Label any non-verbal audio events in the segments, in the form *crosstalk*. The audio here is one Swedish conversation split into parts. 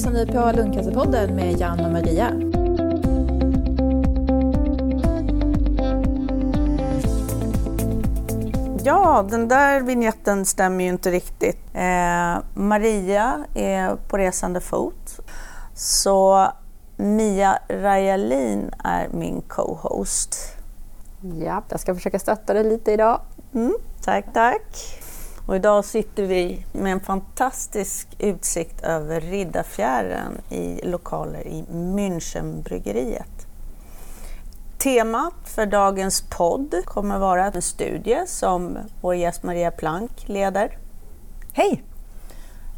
lyssnar ni på Lundcancerpodden med Jan och Maria. Ja, den där vignetten stämmer ju inte riktigt. Eh, Maria är på resande fot. Så Mia Rajalin är min co-host. Ja, jag ska försöka stötta dig lite idag. Mm, tack, tack. Och idag sitter vi med en fantastisk utsikt över Riddarfjärden i lokaler i Münchenbryggeriet. Temat för dagens podd kommer vara en studie som vår gäst Maria Plank leder. Hej!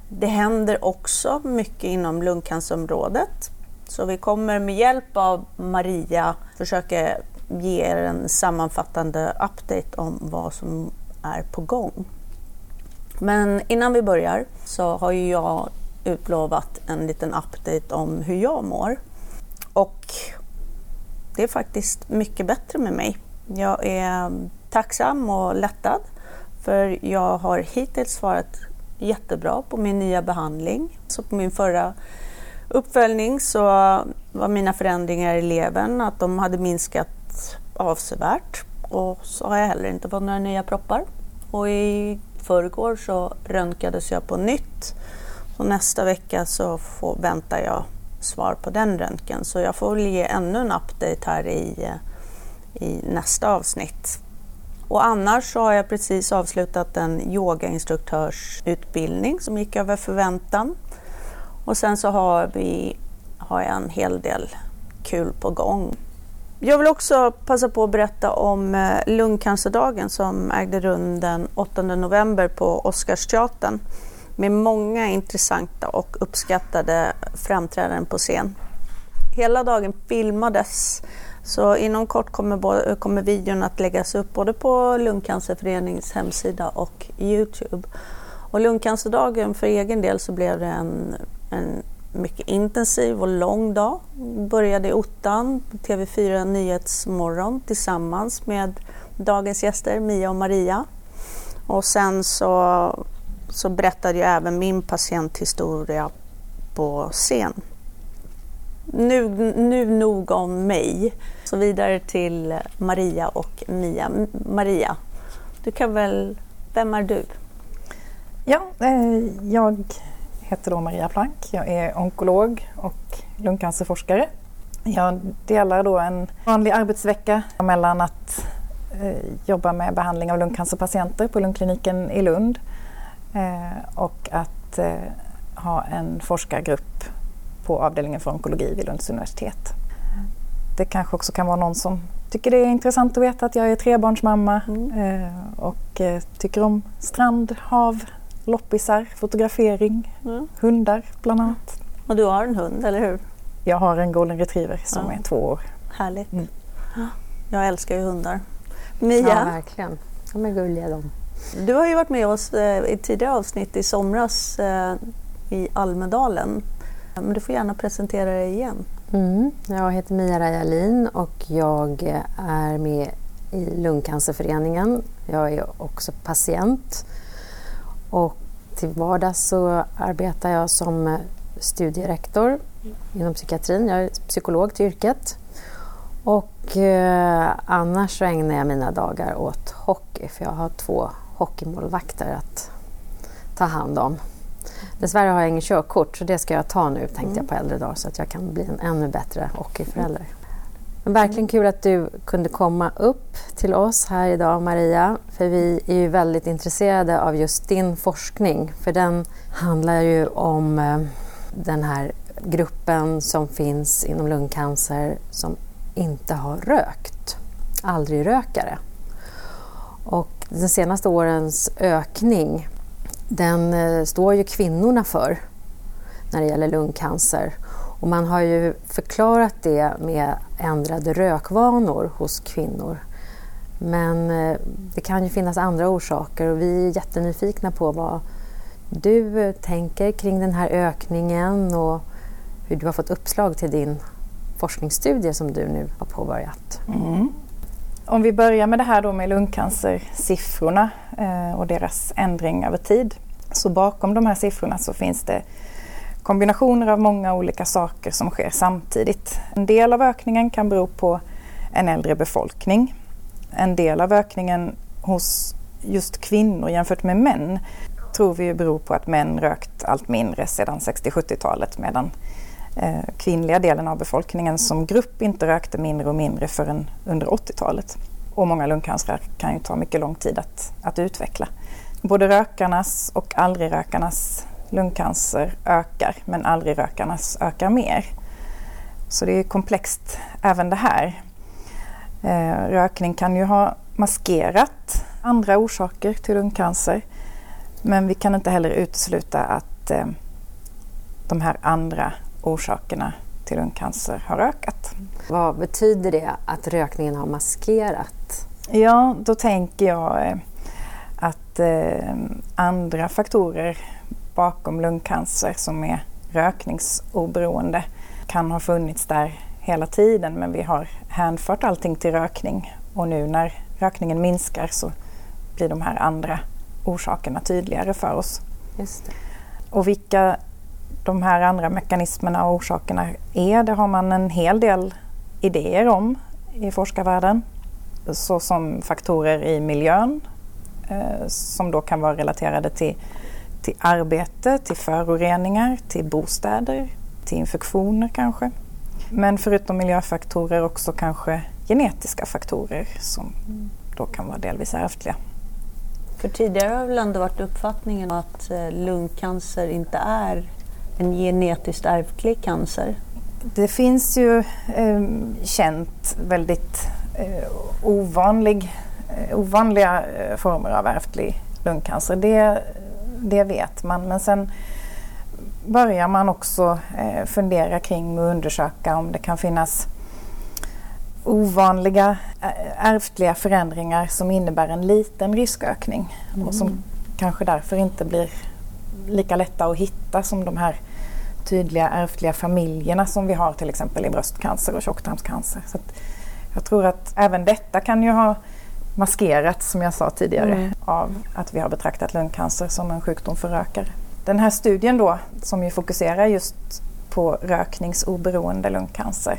Det händer också mycket inom lungcancerområdet. Så vi kommer med hjälp av Maria försöka ge er en sammanfattande update om vad som är på gång. Men innan vi börjar så har ju jag utlovat en liten update om hur jag mår. Och det är faktiskt mycket bättre med mig. Jag är tacksam och lättad för jag har hittills svarat jättebra på min nya behandling. Så på min förra uppföljning så var mina förändringar i levern att de hade minskat avsevärt och så har jag heller inte fått några nya proppar. Och i förrgår så röntgades jag på nytt. Och nästa vecka så får, väntar jag svar på den röntgen. Så jag får väl ge ännu en update här i, i nästa avsnitt. Och annars så har jag precis avslutat en yogainstruktörsutbildning som gick över förväntan. Och sen så har, vi, har jag en hel del kul på gång. Jag vill också passa på att berätta om eh, lungcancerdagen som ägde rum den 8 november på Oscarsteatern med många intressanta och uppskattade framträdanden på scen. Hela dagen filmades så inom kort kommer, kommer videon att läggas upp både på Lungcancerföreningens hemsida och Youtube. Och lungcancerdagen för egen del så blev det en, en mycket intensiv och lång dag. Började i ottan, TV4 Nyhetsmorgon tillsammans med dagens gäster Mia och Maria. Och sen så, så berättade jag även min patienthistoria på scen. Nu, nu nog om mig. Så vidare till Maria och Mia. Maria, du kan väl, vem är du? Ja, eh, jag heter då Maria Plank. Jag är onkolog och lungcancerforskare. Jag delar då en vanlig arbetsvecka mellan att eh, jobba med behandling av lungcancerpatienter på lungkliniken i Lund eh, och att eh, ha en forskargrupp på avdelningen för onkologi vid Lunds universitet. Det kanske också kan vara någon som tycker det är intressant att veta att jag är trebarnsmamma mm. Och tycker om strand, hav, loppisar, fotografering, mm. hundar bland annat. Och du har en hund, eller hur? Jag har en golden retriever som ja. är två år. Härligt. Mm. Jag älskar ju hundar. Mia? Ja, verkligen. De är gulliga de. Du har ju varit med oss eh, i tidigare avsnitt i somras eh, i Almedalen. Men du får gärna presentera dig igen. Mm. Jag heter Mia Rajalin och jag är med i Lungcancerföreningen. Jag är också patient och till vardags så arbetar jag som studierektor inom psykiatrin. Jag är psykolog till yrket. Och eh, annars så ägnar jag mina dagar åt hockey för jag har två hockeymålvakter att ta hand om. Dessvärre har jag ingen körkort så det ska jag ta nu tänkte mm. jag på äldre dagar så att jag kan bli en ännu bättre hockeyförälder. Men verkligen kul att du kunde komma upp till oss här idag Maria. För vi är ju väldigt intresserade av just din forskning. För den handlar ju om eh, den här gruppen som finns inom lungcancer som inte har rökt. Aldrig rökare. Och de senaste årens ökning den eh, står ju kvinnorna för när det gäller lungcancer. Och man har ju förklarat det med ändrade rökvanor hos kvinnor. Men eh, det kan ju finnas andra orsaker och vi är jättenyfikna på vad du eh, tänker kring den här ökningen och hur du har fått uppslag till din forskningsstudie som du nu har påbörjat. Mm. Om vi börjar med det här då med lungcancersiffrorna eh, och deras ändring över tid. Så bakom de här siffrorna så finns det kombinationer av många olika saker som sker samtidigt. En del av ökningen kan bero på en äldre befolkning. En del av ökningen hos just kvinnor jämfört med män tror vi beror på att män rökt allt mindre sedan 60-70-talet medan eh, kvinnliga delen av befolkningen som grupp inte rökte mindre och mindre förrän under 80-talet. Och många lungcancrar kan ju ta mycket lång tid att, att utveckla. Både rökarnas och aldrig-rökarnas lungcancer ökar men aldrig-rökarnas ökar mer. Så det är komplext även det här. Eh, rökning kan ju ha maskerat andra orsaker till lungcancer. Men vi kan inte heller utesluta att eh, de här andra orsakerna till lungcancer har ökat. Vad betyder det att rökningen har maskerat? Ja, då tänker jag eh, att andra faktorer bakom lungcancer som är rökningsoberoende kan ha funnits där hela tiden men vi har hänfört allting till rökning och nu när rökningen minskar så blir de här andra orsakerna tydligare för oss. Och vilka de här andra mekanismerna och orsakerna är, det har man en hel del idéer om i forskarvärlden. Såsom faktorer i miljön eh, som då kan vara relaterade till, till arbete, till föroreningar, till bostäder, till infektioner kanske. Men förutom miljöfaktorer också kanske genetiska faktorer som då kan vara delvis ärftliga. För tidigare har väl ändå varit uppfattningen att eh, lungcancer inte är en genetiskt ärftlig cancer? Det finns ju eh, känt väldigt eh, ovanlig, eh, ovanliga eh, former av ärftlig lungcancer. Det, det vet man. Men sen börjar man också eh, fundera kring och undersöka om det kan finnas ovanliga ärftliga förändringar som innebär en liten riskökning mm. och som kanske därför inte blir lika lätta att hitta som de här tydliga ärftliga familjerna som vi har till exempel i bröstcancer och tjocktarmscancer. Så jag tror att även detta kan ju ha maskerats, som jag sa tidigare, mm. av att vi har betraktat lungcancer som en sjukdom för rökare. Den här studien då, som ju fokuserar just på rökningsoberoende lungcancer,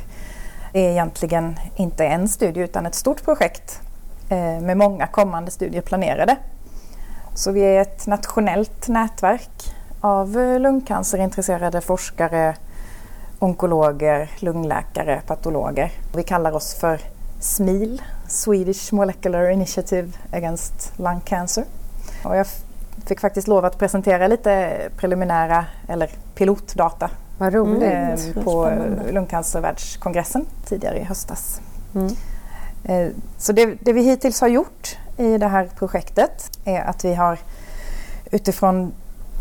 är egentligen inte en studie utan ett stort projekt eh, med många kommande studier planerade. Så vi är ett nationellt nätverk av eh, lungcancerintresserade forskare, onkologer, lungläkare, patologer. Vi kallar oss för SMIL, Swedish Molecular Initiative Against Lung Cancer. Och jag fick faktiskt lov att presentera lite preliminära eller pilotdata Vad roligt. Mm, på lungcancervärldskongressen tidigare i höstas. Mm. Eh, så det, det, vi hittills har gjort i det här projektet är att vi har utifrån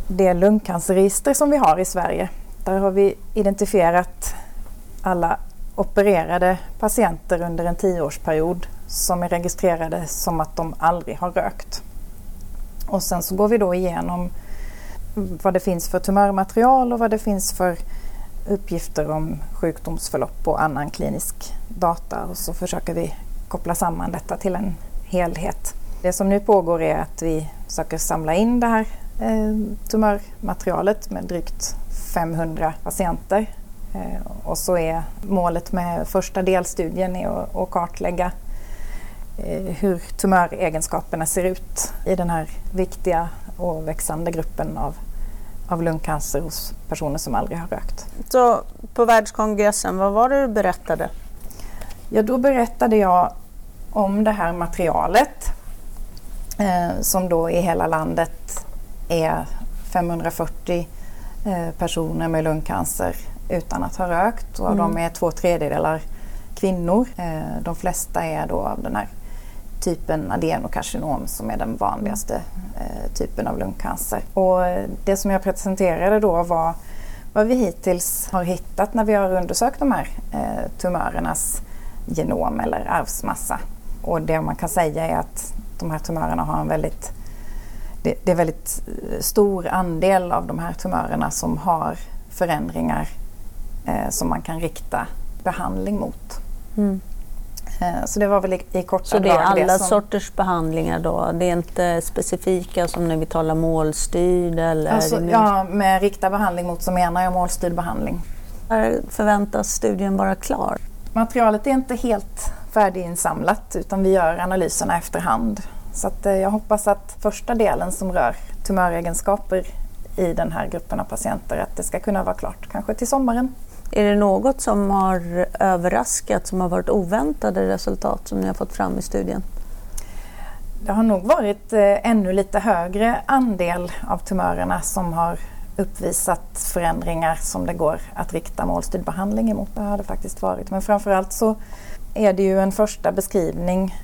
det lungcancerregister som vi har i Sverige. Där har vi identifierat alla opererade patienter under en tioårsperiod som är registrerade som att de aldrig har rökt. Och sen så går vi då igenom vad det finns för tumörmaterial och vad det finns för uppgifter om sjukdomsförlopp och annan klinisk data och så försöker vi koppla samman detta till en helhet. Det som nu pågår är att vi försöker samla in det här eh, tumörmaterialet med drygt 500 patienter. Eh, och så är målet med första delstudien är att, kartlägga hur tumöregenskaperna ser ut i den här viktiga och växande gruppen av, av lungcancer hos personer som aldrig har rökt. Så på världskongressen, vad var det du berättade? Ja, då berättade jag om det här materialet eh, som då i hela landet är 540 eh, personer med lungcancer utan att ha rökt och av mm. dem är två tredjedelar kvinnor. Eh, de flesta är då av den här typen adenokarcinom som är den vanligaste eh, typen av lungcancer. Och det som jag presenterade då var vad vi hittills har hittat när vi har undersökt de här eh, tumörernas genom eller arvsmassa. Och det man kan säga är att de här tumörerna har en väldigt det, det är väldigt eh, stor andel av de här tumörerna som har förändringar eh, som man kan rikta behandling mot. Mm. Eh, så det var väl i, i korta Så det är alla som, sorters behandlingar då? Det är inte specifika som när vi talar målstyrd eller? Alltså, det mer- ja, med riktad behandling mot så menar jag målstyrd behandling. När förväntas studien vara klar? Materialet är inte helt färdiginsamlat utan vi gör analyserna efterhand. Så eh, jag hoppas att första delen som rör tumöregenskaper i den här gruppen av patienter, att det ska kunna vara klart kanske till sommaren. Är det något som har överraskat, som har varit oväntade resultat som ni har fått fram i studien? Det har nog varit eh, ännu lite högre andel av tumörerna som har uppvisat förändringar som det går att rikta målstyrd behandling emot. Det har det faktiskt varit. Men framförallt så är det ju en första beskrivning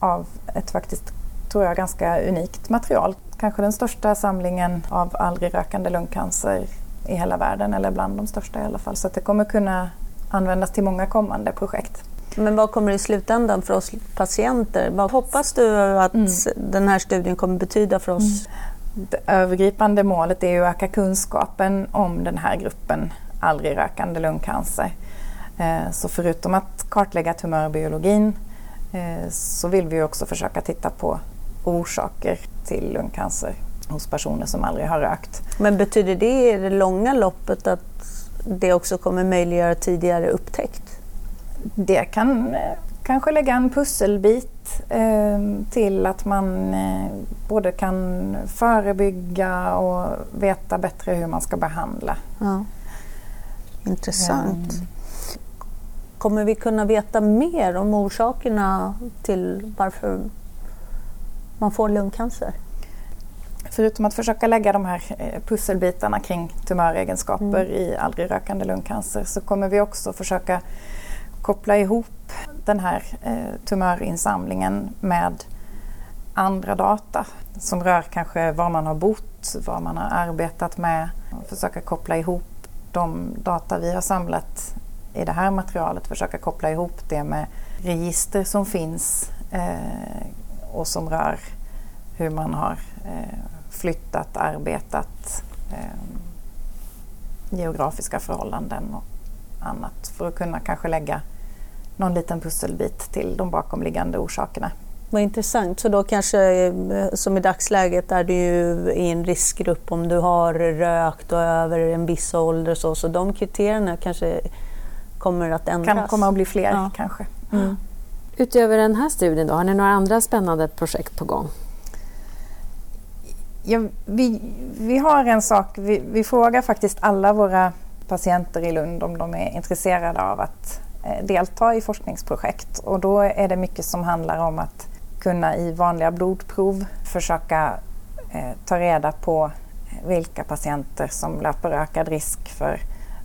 av ett faktiskt, tror jag, ganska unikt material. Kanske den största samlingen av aldrig rökande lungcancer i hela världen, eller bland de största i alla fall. Så att det kommer kunna användas till många kommande projekt. Men vad kommer i slutändan för oss patienter? Vad hoppas du att den här studien kommer betyda för oss? Det övergripande målet är att öka kunskapen om den här gruppen aldrig rökande lungcancer. Eh, Så förutom att kartlägga tumörbiologin eh, så vill vi också försöka titta på orsaker till lungcancer hos personer som aldrig har rökt. Men betyder det i det långa loppet att det också kommer möjliggöra tidigare upptäckt? Det kan eh, kanske lägga en pusselbit eh, till att man eh, både kan förebygga och veta bättre hur man ska behandla. Ja. Intressant. Mm. Kommer vi kunna veta mer om orsakerna till varför man får lungcancer? Förutom att försöka lägga de här eh, pusselbitarna kring tumöregenskaper i aldrig rökande lungcancer så kommer vi också försöka koppla ihop den här eh, tumörinsamlingen med andra data som rör kanske var man har bott, vad man har arbetat med. Försöka koppla ihop de data vi har samlat i det här materialet, försöka koppla ihop det med register som finns eh, och som rör hur man har eh, flyttat, arbetat, eh, geografiska förhållanden och annat för att kunna kanske lägga någon liten pusselbit till de bakomliggande orsakerna. Vad intressant. Så då kanske, eh, som i dagsläget, är du ju i en riskgrupp om du har rökt och över en viss ålder och så, så de kriterierna kanske kommer att ändras. Kan komma att bli fler Ja. kanske. Utöver den här studien, då, har ni några andra spännande projekt på gång? Ja, vi, vi har en sak, vi, vi frågar faktiskt alla våra patienter i Lund om de är intresserade av att eh, delta i forskningsprojekt. Och då är det mycket som handlar om att kunna i vanliga blodprov försöka eh, ta reda på eh, vilka patienter som löper ökad risk för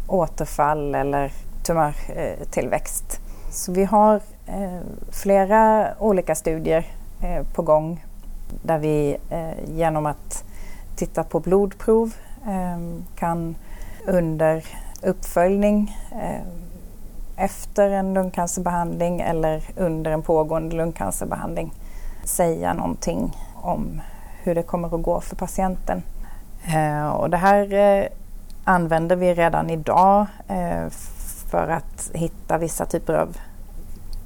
återfall eller tumörtillväxt. Så vi har eh, flera olika studier eh, på gång där vi eh, genom att titta på blodprov eh, kan under uppföljning eh, efter en lungcancerbehandling eller under en pågående lungcancerbehandling säga någonting om hur det kommer att gå för patienten. Eh, och det här eh, använder vi redan idag eh, för att hitta vissa typer av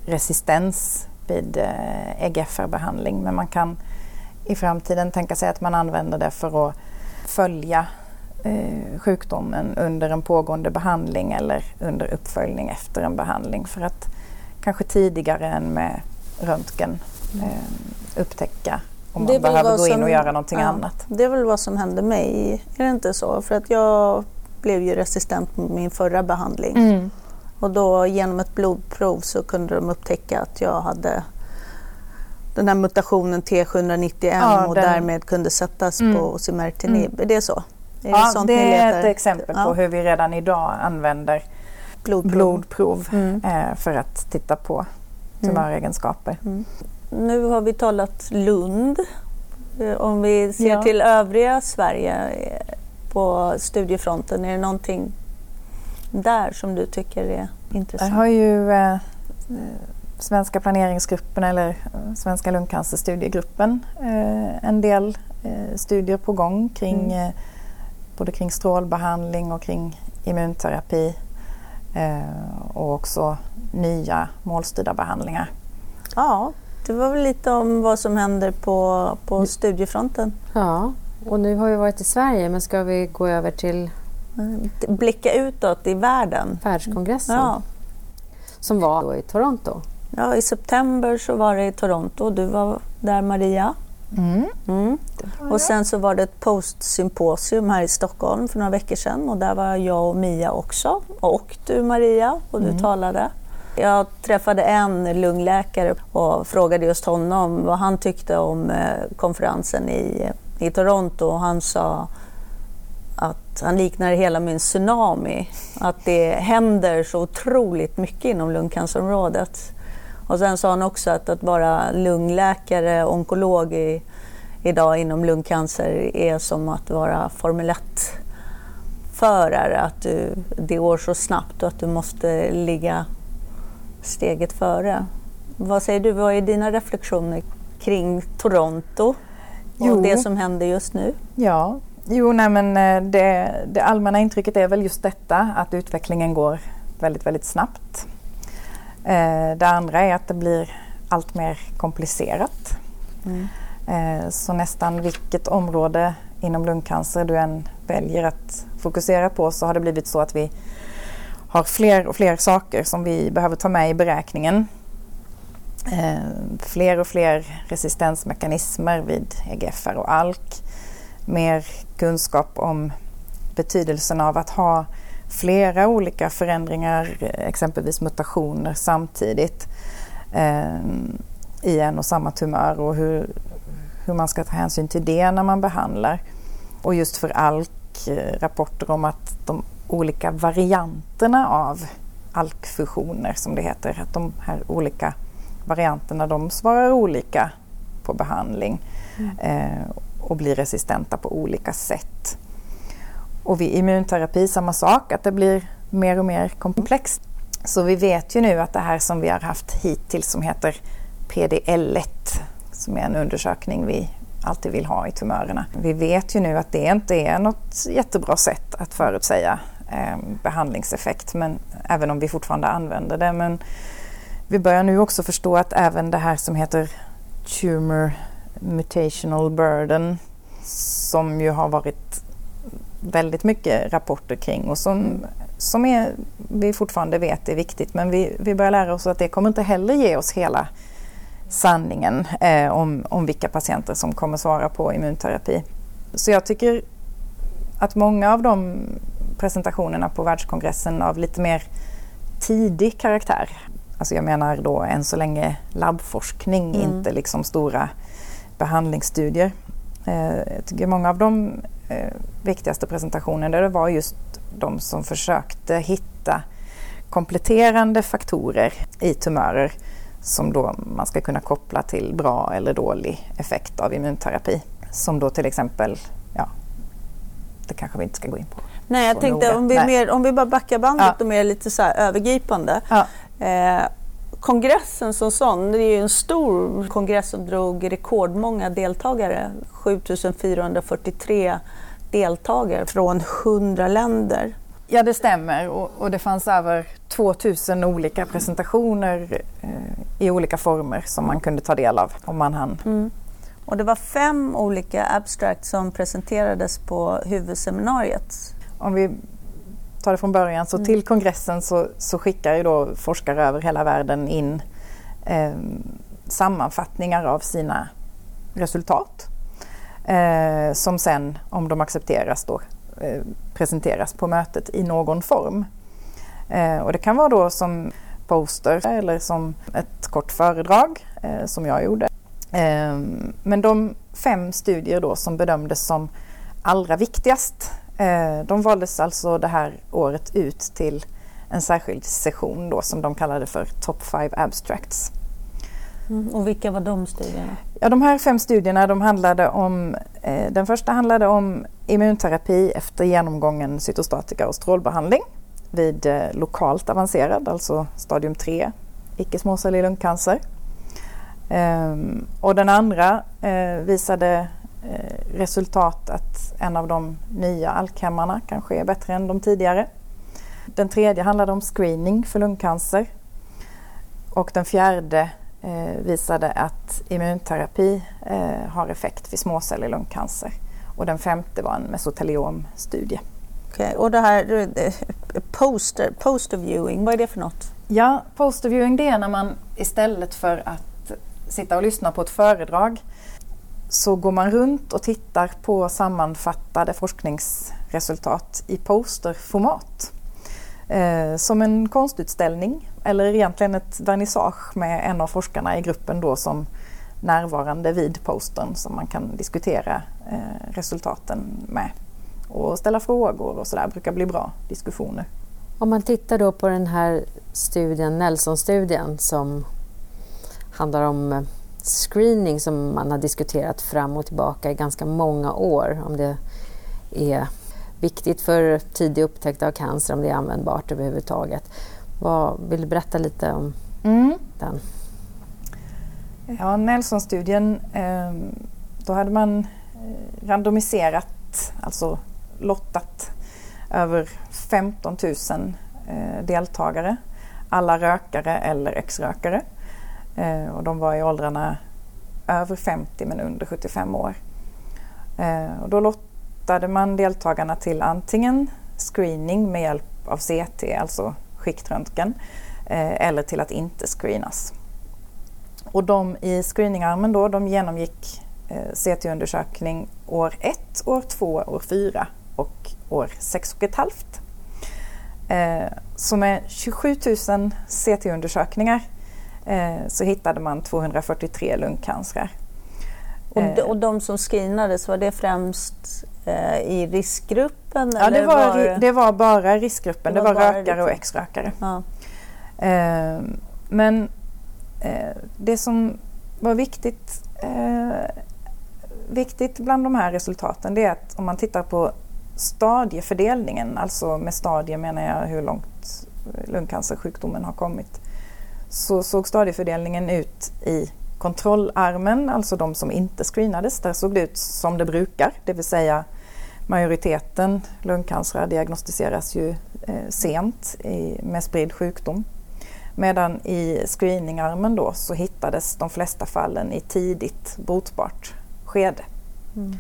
resistens vid eh, EGFR-behandling men man kan i framtiden tänka sig att man använder det för att följa eh, sjukdomen under en pågående behandling eller under uppföljning efter en behandling för att kanske tidigare än med röntgen eh, upptäcka om man behöver gå in som- och göra någonting ja, annat. Det är väl vad som hände mig, är det inte så? För att jag blev ju resistent mot min förra behandling. Mm. Och då genom ett blodprov så kunde de upptäcka att jag hade den här mutationen T791 Ja, och den- därmed kunde sättas Mm. på osimertinib. Är det så? Är Ja, det ni är ett exempel Ja. på hur vi redan idag använder Blodprov. blodprov Mm. eh, för att titta på tumöregenskaper. Nu har vi talat Lund. Eh, Om vi ser Ja. till övriga Sverige eh, på studiefronten, är det någonting där som du tycker är intressant? har ju eh, Svenska planeringsgruppen eller eh, Svenska lungcancerstudiegruppen eh, en del eh, studier på gång kring Mm. eh, både kring strålbehandling och kring immunterapi eh, och också nya målstyrda behandlingar. Ja, det var väl lite om vad som händer på, på studiefronten. Ja, och nu har vi varit i Sverige men ska vi gå över till Blicka utåt i världen. världskongressen Ja. som var då i Toronto. Ja, i september så var det i Toronto. Du var där Maria. Mm. Mm. Och sen så var det ett postsymposium här i Stockholm för några veckor sedan och där var jag och Mia också. Och du Maria och du talade. Jag träffade en lungläkare och frågade just honom vad han tyckte om eh, konferensen i, i Toronto och han sa att han liknar hela min tsunami. Att det händer så otroligt mycket inom lungcancerområdet. Och sen sa han också att att vara lungläkare, onkolog i, idag inom lungcancer är som att vara Formel 1-förare. Att du, det går så snabbt och att du måste ligga steget före. Vad säger du, vad är dina reflektioner kring Toronto och Jo. det som händer just nu? Ja, jo nej men eh, det, det allmänna intrycket är väl just detta att utvecklingen går väldigt, väldigt snabbt. Eh, Det andra är att det blir allt mer komplicerat. Eh, Så nästan vilket område inom lungcancer du än väljer att fokusera på så har det blivit så att vi har fler och fler saker som vi behöver ta med i beräkningen. Eh, fler och fler resistensmekanismer vid EGFR och ALK. Mer kunskap om betydelsen av att ha flera olika förändringar, exempelvis mutationer samtidigt eh, i en och samma tumör och hur, hur man ska ta hänsyn till det när man behandlar. Och just för ALK, eh, rapporter om att de olika varianterna av ALK-fusioner som det heter, att de här olika varianterna de svarar olika på behandling eh, och blir resistenta på olika sätt. Och vid immunterapi samma sak, att det blir mer och mer komplext. Så vi vet ju nu att det här som vi har haft hittills som heter PDL1, som är en undersökning vi alltid vill ha i tumörerna. Vi vet ju nu att det inte är något jättebra sätt att förutsäga eh, behandlingseffekt, men även om vi fortfarande använder det. Men vi börjar nu också förstå att även det här som heter Tumor Mutational Burden, som ju har varit väldigt mycket rapporter kring och som, som är, vi fortfarande vet är viktigt, men vi, vi börjar lära oss att det kommer inte heller ge oss hela sanningen eh, om, om vilka patienter som kommer svara på immunterapi. Så jag tycker att många av de presentationerna på världskongressen av lite mer tidig karaktär, alltså jag menar då än så länge labbforskning, Mm. inte liksom stora behandlingsstudier. Eh, jag tycker många av de eh, viktigaste presentationerna det var just de som försökte hitta kompletterande faktorer i tumörer som då man ska kunna koppla till bra eller dålig effekt av immunterapi. Som då till exempel, ja, det kanske vi inte ska gå in på. Nej, jag tänkte noga. om vi, mer, om vi bara backar bandet Ja. och mer lite så övergripande. Ja. Eh, kongressen som sån, det är ju en stor kongress som drog rekordmånga deltagare. 7443 deltagare från 100 länder. Ja, det stämmer och, och det fanns över 2000 olika presentationer eh, i olika former som man kunde ta del av om man hann. Och det var fem olika abstracts som presenterades på huvudseminariet. Om vi tar det från början, så till kongressen så, så skickar ju då forskare över hela världen in eh, sammanfattningar av sina resultat. Eh, som sen, om de accepteras, då, eh, presenteras på mötet i någon form. Eh, och det kan vara då som poster eller som ett kort föredrag eh, som jag gjorde. Eh, men de fem studier då som bedömdes som allra viktigast eh, de valdes alltså det här året ut till en särskild session då som de kallade för Top 5 Abstracts. Mm, och vilka var de studierna? Ja, de här fem studierna de handlade om, eh, den första handlade om immunterapi efter genomgången cytostatika och strålbehandling vid eh, lokalt avancerad, alltså stadium 3, icke småcellig lungcancer. Ehm, och den andra eh, visade eh, resultat att en av de nya alkhemmarna kanske är bättre än de tidigare. Den tredje handlade om screening för lungcancer. Och den fjärde visade att immunterapi eh, har effekt vid småcellig lungcancer. Och den femte var en mesoteliomstudie. Okay. Och det här poster, poster viewing, vad är det för något? Ja, poster viewing det är när man istället för att sitta och lyssna på ett föredrag så går man runt och tittar på sammanfattade forskningsresultat i posterformat. Eh, som en konstutställning eller egentligen ett vernissage med en av forskarna i gruppen då som närvarande vid postern som man kan diskutera eh, resultaten med och ställa frågor och sådär brukar bli bra diskussioner. Om man tittar då på den här studien, Nelson-studien som handlar om eh, screening som man har diskuterat fram och tillbaka i ganska många år. Om det är viktigt för tidig upptäckt av cancer, om det är användbart överhuvudtaget. Vad, vill du berätta lite om mm. den? Ja, Nelson-studien, ehm, då hade man eh, randomiserat, alltså lottat, över 15 000 eh, deltagare. Alla rökare eller ex-rökare. Eh, och de var i åldrarna över 50 men under 75 år. Och då lottade man deltagarna till antingen screening med hjälp av CT, alltså skiktröntgen, eller till att inte screenas. Och de i screeningarmen då, de genomgick eh, CT-undersökning år 1, år 2, år 4 och år 6 och ett halvt. Eh, så med 27 000 CT-undersökningar eh, så hittade man 243 lungcancrar. Och de, och de som screenades, var det främst eh, i riskgruppen? Ja, det var, var, det var bara riskgruppen. Det var, det var rökare och ex-rökare. Ja. Eh, men Eh, det som var viktigt, eh, viktigt bland de här resultaten det är att om man tittar på stadiefördelningen, alltså med stadier menar jag hur långt lungcancersjukdomen har kommit, så såg stadiefördelningen ut i kontrollarmen, alltså de som inte screenades. Där såg det ut som det brukar, det vill säga majoriteten lungcancer diagnostiseras ju eh, sent i, med spridd sjukdom. Medan i screeningarmen då så hittades de flesta fallen i tidigt botbart skede. Mm.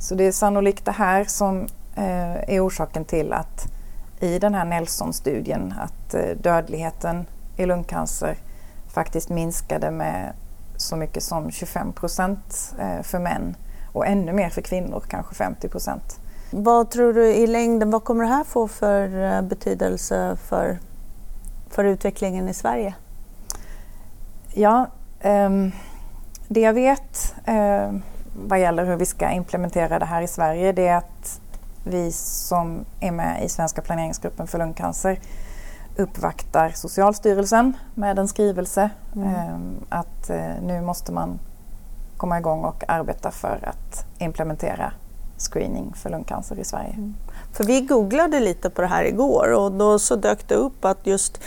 Så det är sannolikt det här som eh, är orsaken till att i den här Nelson-studien att eh, dödligheten i lungcancer faktiskt minskade med så mycket som 25 procent eh, för män och ännu mer för kvinnor, kanske 50 procent. Vad tror du i längden, vad kommer det här få för eh, betydelse för för utvecklingen i Sverige? Ja, um, det jag vet uh, vad gäller hur vi ska implementera det här i Sverige det är att vi som är med i Svenska planeringsgruppen för lungcancer uppvaktar Socialstyrelsen med en skrivelse mm. um, att uh, nu måste man komma igång och arbeta för att implementera screening för lungcancer i Sverige. Mm. För vi googlade lite på det här igår och då så dök det upp att just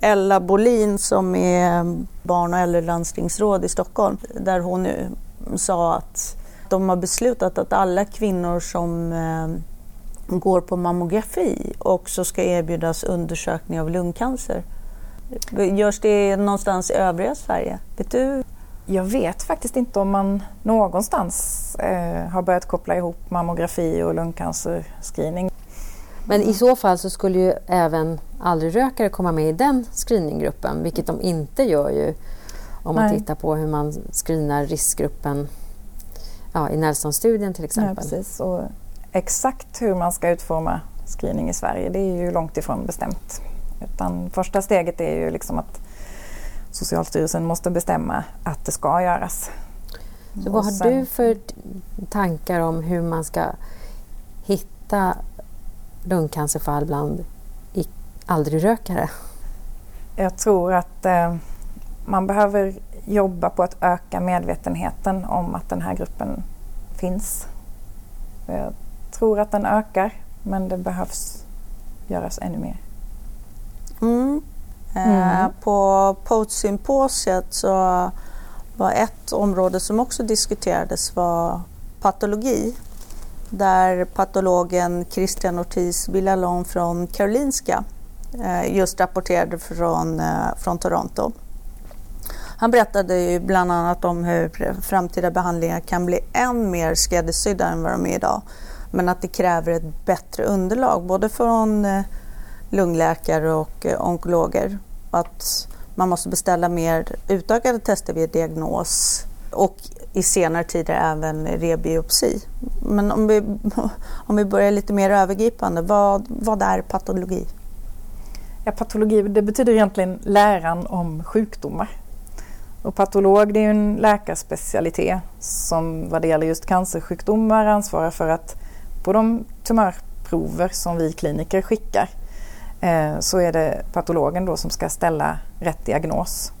Ella Bolin som är barn och äldrelandstingsråd i Stockholm, där hon nu sa att de har beslutat att alla kvinnor som eh, går på mammografi också ska erbjudas undersökning av lungcancer. Görs det någonstans i övriga Sverige? Vet du? Jag vet faktiskt inte om man någonstans eh, har börjat koppla ihop mammografi och lungcancerscreening. Men i så fall så skulle ju även aldrig-rökare komma med i den screeninggruppen, vilket de inte gör ju om man Nej. tittar på hur man screenar riskgruppen ja, i Nelson-studien till exempel. Ja, precis. Och exakt hur man ska utforma screening i Sverige, det är ju långt ifrån bestämt. Utan första steget är ju liksom att Socialstyrelsen måste bestämma att det ska göras. Så vad har du för tankar om hur man ska hitta lungcancerfall bland aldrig-rökare? Jag tror att eh, man behöver jobba på att öka medvetenheten om att den här gruppen finns. Jag tror att den ökar, men det behövs göras ännu mer. Mm. Eh, mm. På POT-symposiet så var ett område som också diskuterades var patologi där patologen Christian Ortiz Villalon från Karolinska eh, just rapporterade från, eh, från Toronto. Han berättade ju bland annat om hur framtida behandlingar kan bli än mer skräddarsydda än vad de är idag. Men att det kräver ett bättre underlag både från eh, lungläkare och eh, onkologer. Att man måste beställa mer utökade tester vid diagnos och i senare tider även rebiopsi. Men om vi, *laughs* om vi börjar lite mer övergripande, vad, vad är patologi? Ja, patologi det betyder egentligen läran om sjukdomar. Och patolog det är en läkarspecialitet som vad det gäller just cancersjukdomar ansvarar för att på de tumörprover som vi kliniker skickar eh, så är det patologen då som ska ställa rätt diagnos.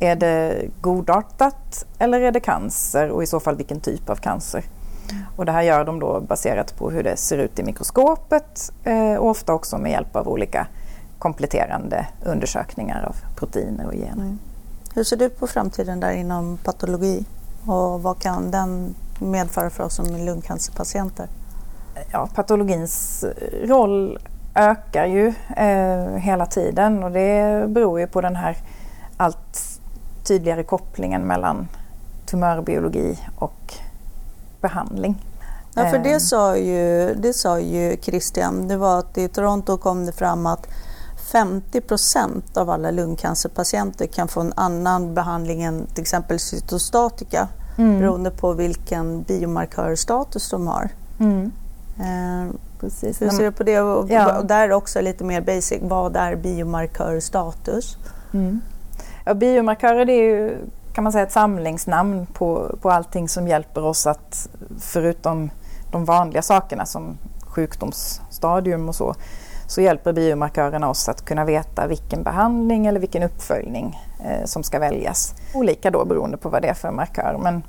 Är det godartat eller är det cancer och i så fall vilken typ av cancer? Och det här gör de då baserat på hur det ser ut i mikroskopet eh, och ofta också med hjälp av olika kompletterande undersökningar av proteiner och gener. Mm. Hur ser du på framtiden där inom patologi och vad kan den medföra för oss som lungcancerpatienter? Ja, patologins roll ökar ju eh, hela tiden och det beror ju på den här allt tydligare kopplingen mellan tumörbiologi och behandling. Ja, för det eh. sa, ju, det sa ju Christian, det var att i Toronto kom det fram att 50 procent av alla lungcancerpatienter kan få en annan behandling än till exempel cytostatika mm. beroende på vilken biomarkörstatus de har. Mm. Eh, Precis. Hur ser du på det? Och, ja. och där också lite mer basic, vad är biomarkörstatus? Mm. Ja, biomarkörer det är ju kan man säga ett samlingsnamn på, på allting som hjälper oss att förutom de vanliga sakerna som sjukdomsstadium och så så hjälper biomarkörerna oss att kunna veta vilken behandling eller vilken uppföljning eh, som ska väljas. Olika då beroende på vad det är för markör. Men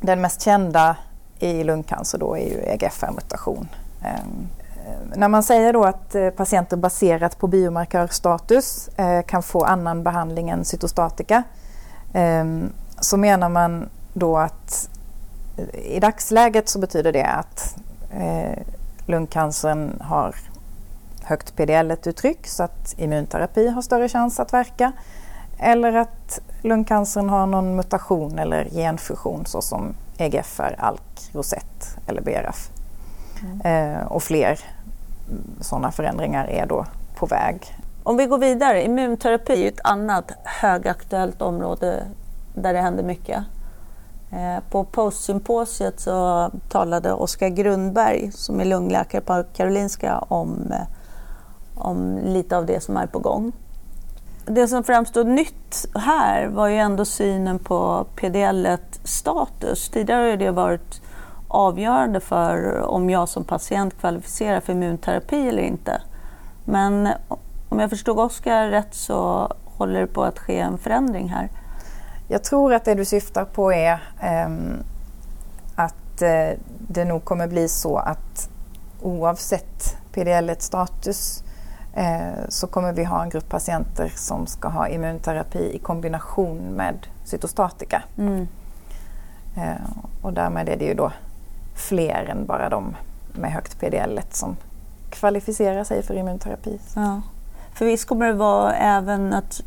den mest kända i lungcancer då är ju EGFR-mutation. Ehm, eh, när man säger då att eh, patienter baserat på biomarkörstatus eh, kan få annan behandling än cytostatika ehm, så menar man då att i dagsläget så betyder det att lungcancern har högt PDL-uttryck så att immunterapi har större chans att verka. Eller att lungcancern har någon mutation eller genfusion såsom EGFR, ALK, Rosett eller BRAF. Mm. Eh, och fler sådana förändringar är då på väg. Om vi går vidare, immunterapi är ett annat högaktuellt område där det händer mycket. Eh, på postsymposiet så talade Oskar Grundberg som är lungläkare på Karolinska om eh, om lite av det som är på gång. Det som framstod nytt här var ju ändå synen på PDL-status. Tidigare har det varit avgörande för om jag som patient kvalificerar för immunterapi eller inte. Men om jag förstod Oskar rätt så håller det på att ske en förändring här. Jag tror att det du syftar på är eh, att eh, det nog kommer bli så att oavsett PDL-status Eh, så kommer vi ha en grupp patienter som ska ha immunterapi i kombination med cytostatika. Mm. Eh, och därmed är det ju då fler än bara de med högt PDL som kvalificerar sig för immunterapi. Ja. För visst kommer det vara även att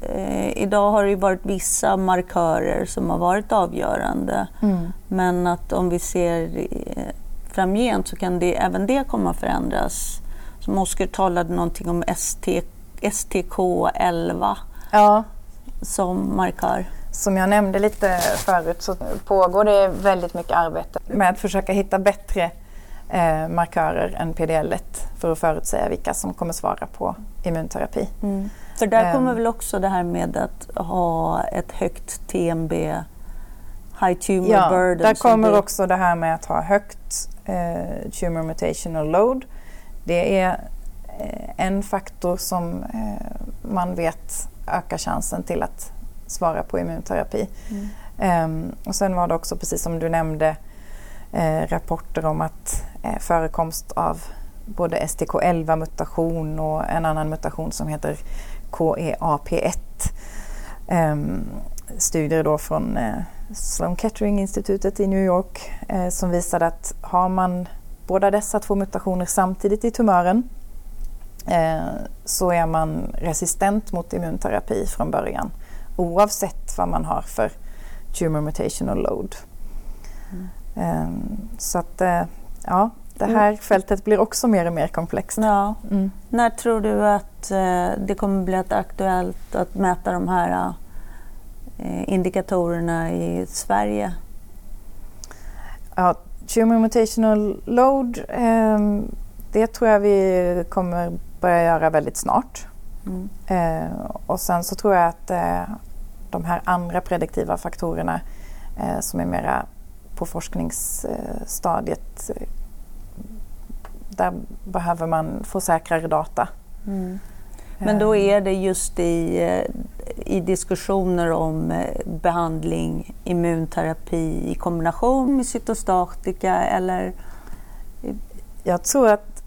eh, idag har det varit vissa markörer som har varit avgörande. Mm. Men att om vi ser eh, framgent så kan det, även det komma att förändras som Oskar talade någonting om ST, STK11 ja. som markör. Som jag nämnde lite förut så pågår det väldigt mycket arbete med att försöka hitta bättre eh, markörer än PDL för att förutsäga vilka som kommer svara på immunterapi. Mm. För där kommer um, väl också det här med att ha ett högt TMB, High Tumor ja, Burden? där kommer det... också det här med att ha högt eh, Tumor Mutational Load det är eh, en faktor som eh, man vet ökar chansen till att svara på immunterapi. Mm. Um, och sen var det också, precis som du nämnde, eh, rapporter om att förekomst av både STK11-mutation och en annan mutation som heter KEAP1. Um, ehm, studier då från Sloan Kettering-institutet i New York som visade att har man båda dessa två mutationer samtidigt i tumören eh, så är man resistent mot immunterapi från början. oavsett vad man har för tumor mutational load. Mm. Um, så att uh, ja, det här mm. fältet blir också mer och mer komplext. Ja. Mm. När tror du att uh, det kommer bli aktuellt att mäta de här indikatorerna i Sverige? Ja, tumor mutational load, um, det tror jag vi kommer börja göra väldigt snart. Mm. Eh, och sen så tror jag att eh, de här andra prediktiva faktorerna eh, som är mera på forskningsstadiet, där behöver man få säkrare data. Mm. Men då eh. är det just i, eh, i diskussioner om behandling, immunterapi i kombination med cytostatika eller? Jag tror att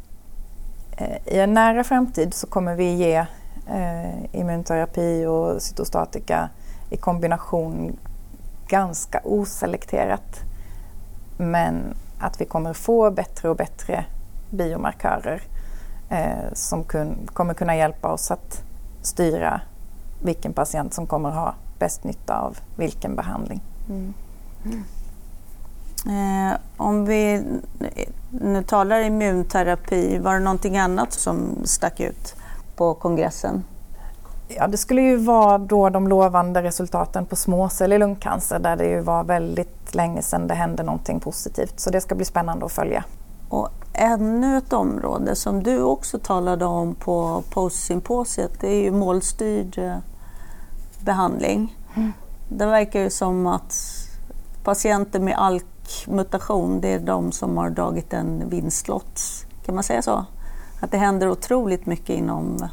i en nära framtid så kommer vi ge eh, immunterapi och cytostatika i kombination ganska oselekterat. Men att vi kommer få bättre och bättre biomarkörer eh, som kun, kommer kunna hjälpa oss att styra vilken patient som kommer ha bäst nytta av vilken behandling. Mm. Mm. Eh, om vi nu talar immunterapi, var det någonting annat som stack ut? på kongressen? Ja, det skulle ju vara då de lovande resultaten på småcellig lungcancer där det ju var väldigt länge sedan det hände någonting positivt. Så det ska bli spännande att följa. Och ännu ett område som du också talade om på postsymposiet det är ju målstyrd eh, behandling. Mm. Det verkar ju som att patienter med ALK-mutation det är de som har dragit en vinstlott. Kan man säga så? att det händer otroligt mycket inom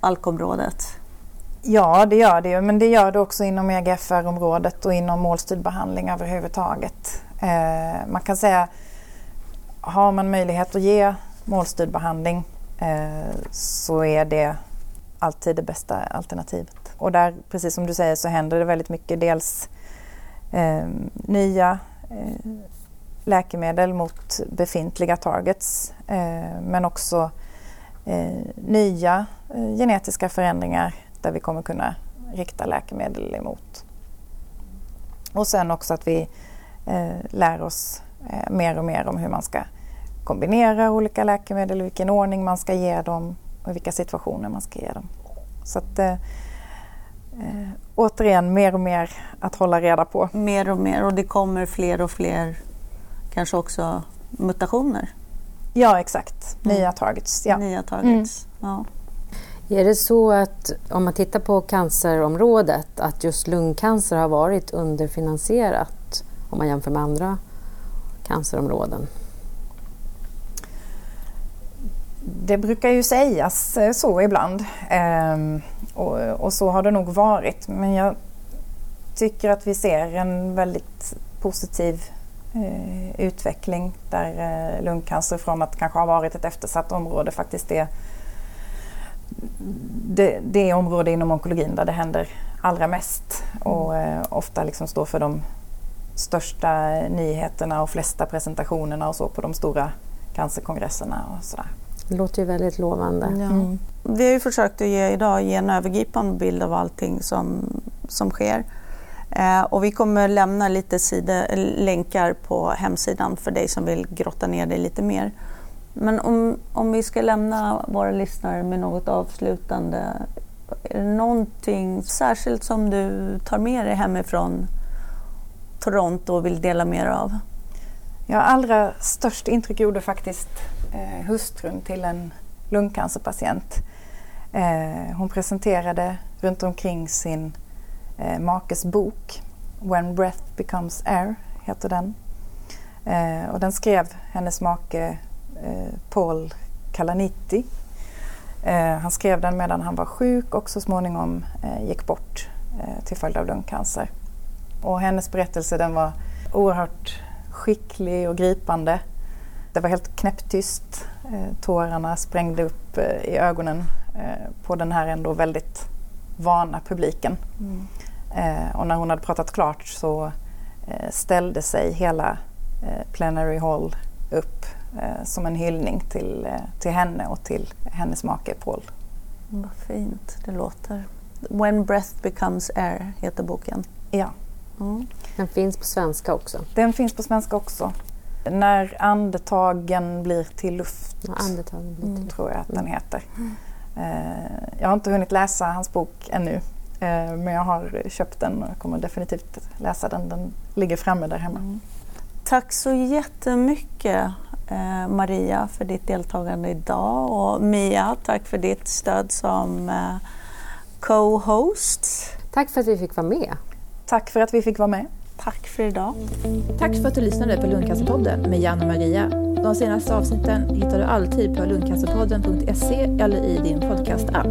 alkområdet. Ja, det gör det ju, men det gör det också inom EGFR-området och inom målstyrd behandling överhuvudtaget. Eh, man kan säga, har man möjlighet att ge målstyrd behandling eh, så är det alltid det bästa alternativet. Och där, precis som du säger, så händer det väldigt mycket. Dels eh, nya eh, läkemedel mot befintliga targets eh, men också eh, nya eh, genetiska förändringar där vi kommer kunna rikta läkemedel emot. Och sen också att vi eh, lär oss eh, mer och mer om hur man ska kombinera olika läkemedel, i vilken ordning man ska ge dem och i vilka situationer man ska ge dem. Så att, eh, återigen, mer och mer att hålla reda på. Mer och mer och det kommer fler och fler kanske också mutationer? Ja, exakt. Nya mm. targets. Ja. Nya targets. Mm. Ja. Är det så att om man tittar på cancerområdet att just lungcancer har varit underfinansierat om man jämför med andra cancerområden? Det brukar ju sägas eh, så ibland. Ehm, och, och, så har det nog varit. Men jag tycker att vi ser en väldigt positiv eh, utveckling där eh, lungcancer från att kanske ha varit ett eftersatt område faktiskt är det, det område inom onkologin där det händer allra mest. Och eh, ofta liksom står för de största nyheterna och flesta presentationerna och så på de stora cancerkongresserna och sådär. Det låter ju väldigt lovande. Ja. Mm. Vi har ju försökt att ge, idag ge en övergripande bild av allting som, som sker. Eh, och vi kommer lämna lite sida, länkar på hemsidan för dig som vill grotta ner dig lite mer. Men om, om vi ska lämna våra lyssnare med något avslutande, är det någonting särskilt som du tar med dig hemifrån Toronto och vill dela med dig av? Ja, allra störst intryck gjorde faktiskt eh, hustrun till en lungcancerpatient. Eh, hon presenterade runt omkring sin eh, makes bok. When breath becomes air heter den. Eh, och den skrev hennes make eh, Paul Kalaniti. Eh, han skrev den medan han var sjuk och så småningom eh, gick bort eh, till följd av lungcancer. Och hennes berättelse den var oerhört skicklig och gripande. Det var helt knäpptyst. Tårarna sprängde upp i ögonen på den här ändå väldigt vana publiken. Mm. Eh, och när hon hade pratat klart så eh, ställde sig hela eh, Plenary Hall upp eh, som en hyllning till, eh, till henne och till hennes make Paul. Vad fint det låter. When breath becomes air heter boken. Ja. Mm. Den finns på svenska också. Den finns på svenska också. När andetagen blir till luft, ja, andetagen blir till. Mm. tror jag att den heter. Eh, jag har inte hunnit läsa hans bok ännu. Eh, men jag har köpt den och kommer definitivt läsa den. Den ligger framme där hemma. Mm. Tack så jättemycket eh, Maria för ditt deltagande idag och Mia, tack för ditt stöd som co-host. Tack för att vi fick vara med. Tack för att vi fick vara med. Tack för idag. Tack för att du lyssnade på Lundcancerpodden med Jan och Maria. De senaste avsnitten hittar du alltid på lundcancerpodden.se eller i din podcastapp.